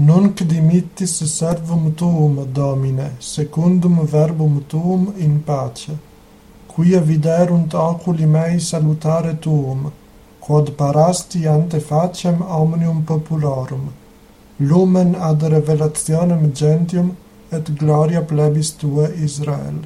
Nunc dimittis servum tuum, Domine, secundum verbum tuum in pace. Quia viderunt oculi mei salutare tuum, quod parasti ante facem omnium populorum. Lumen ad revelationem gentium et gloria plebis tua Israel.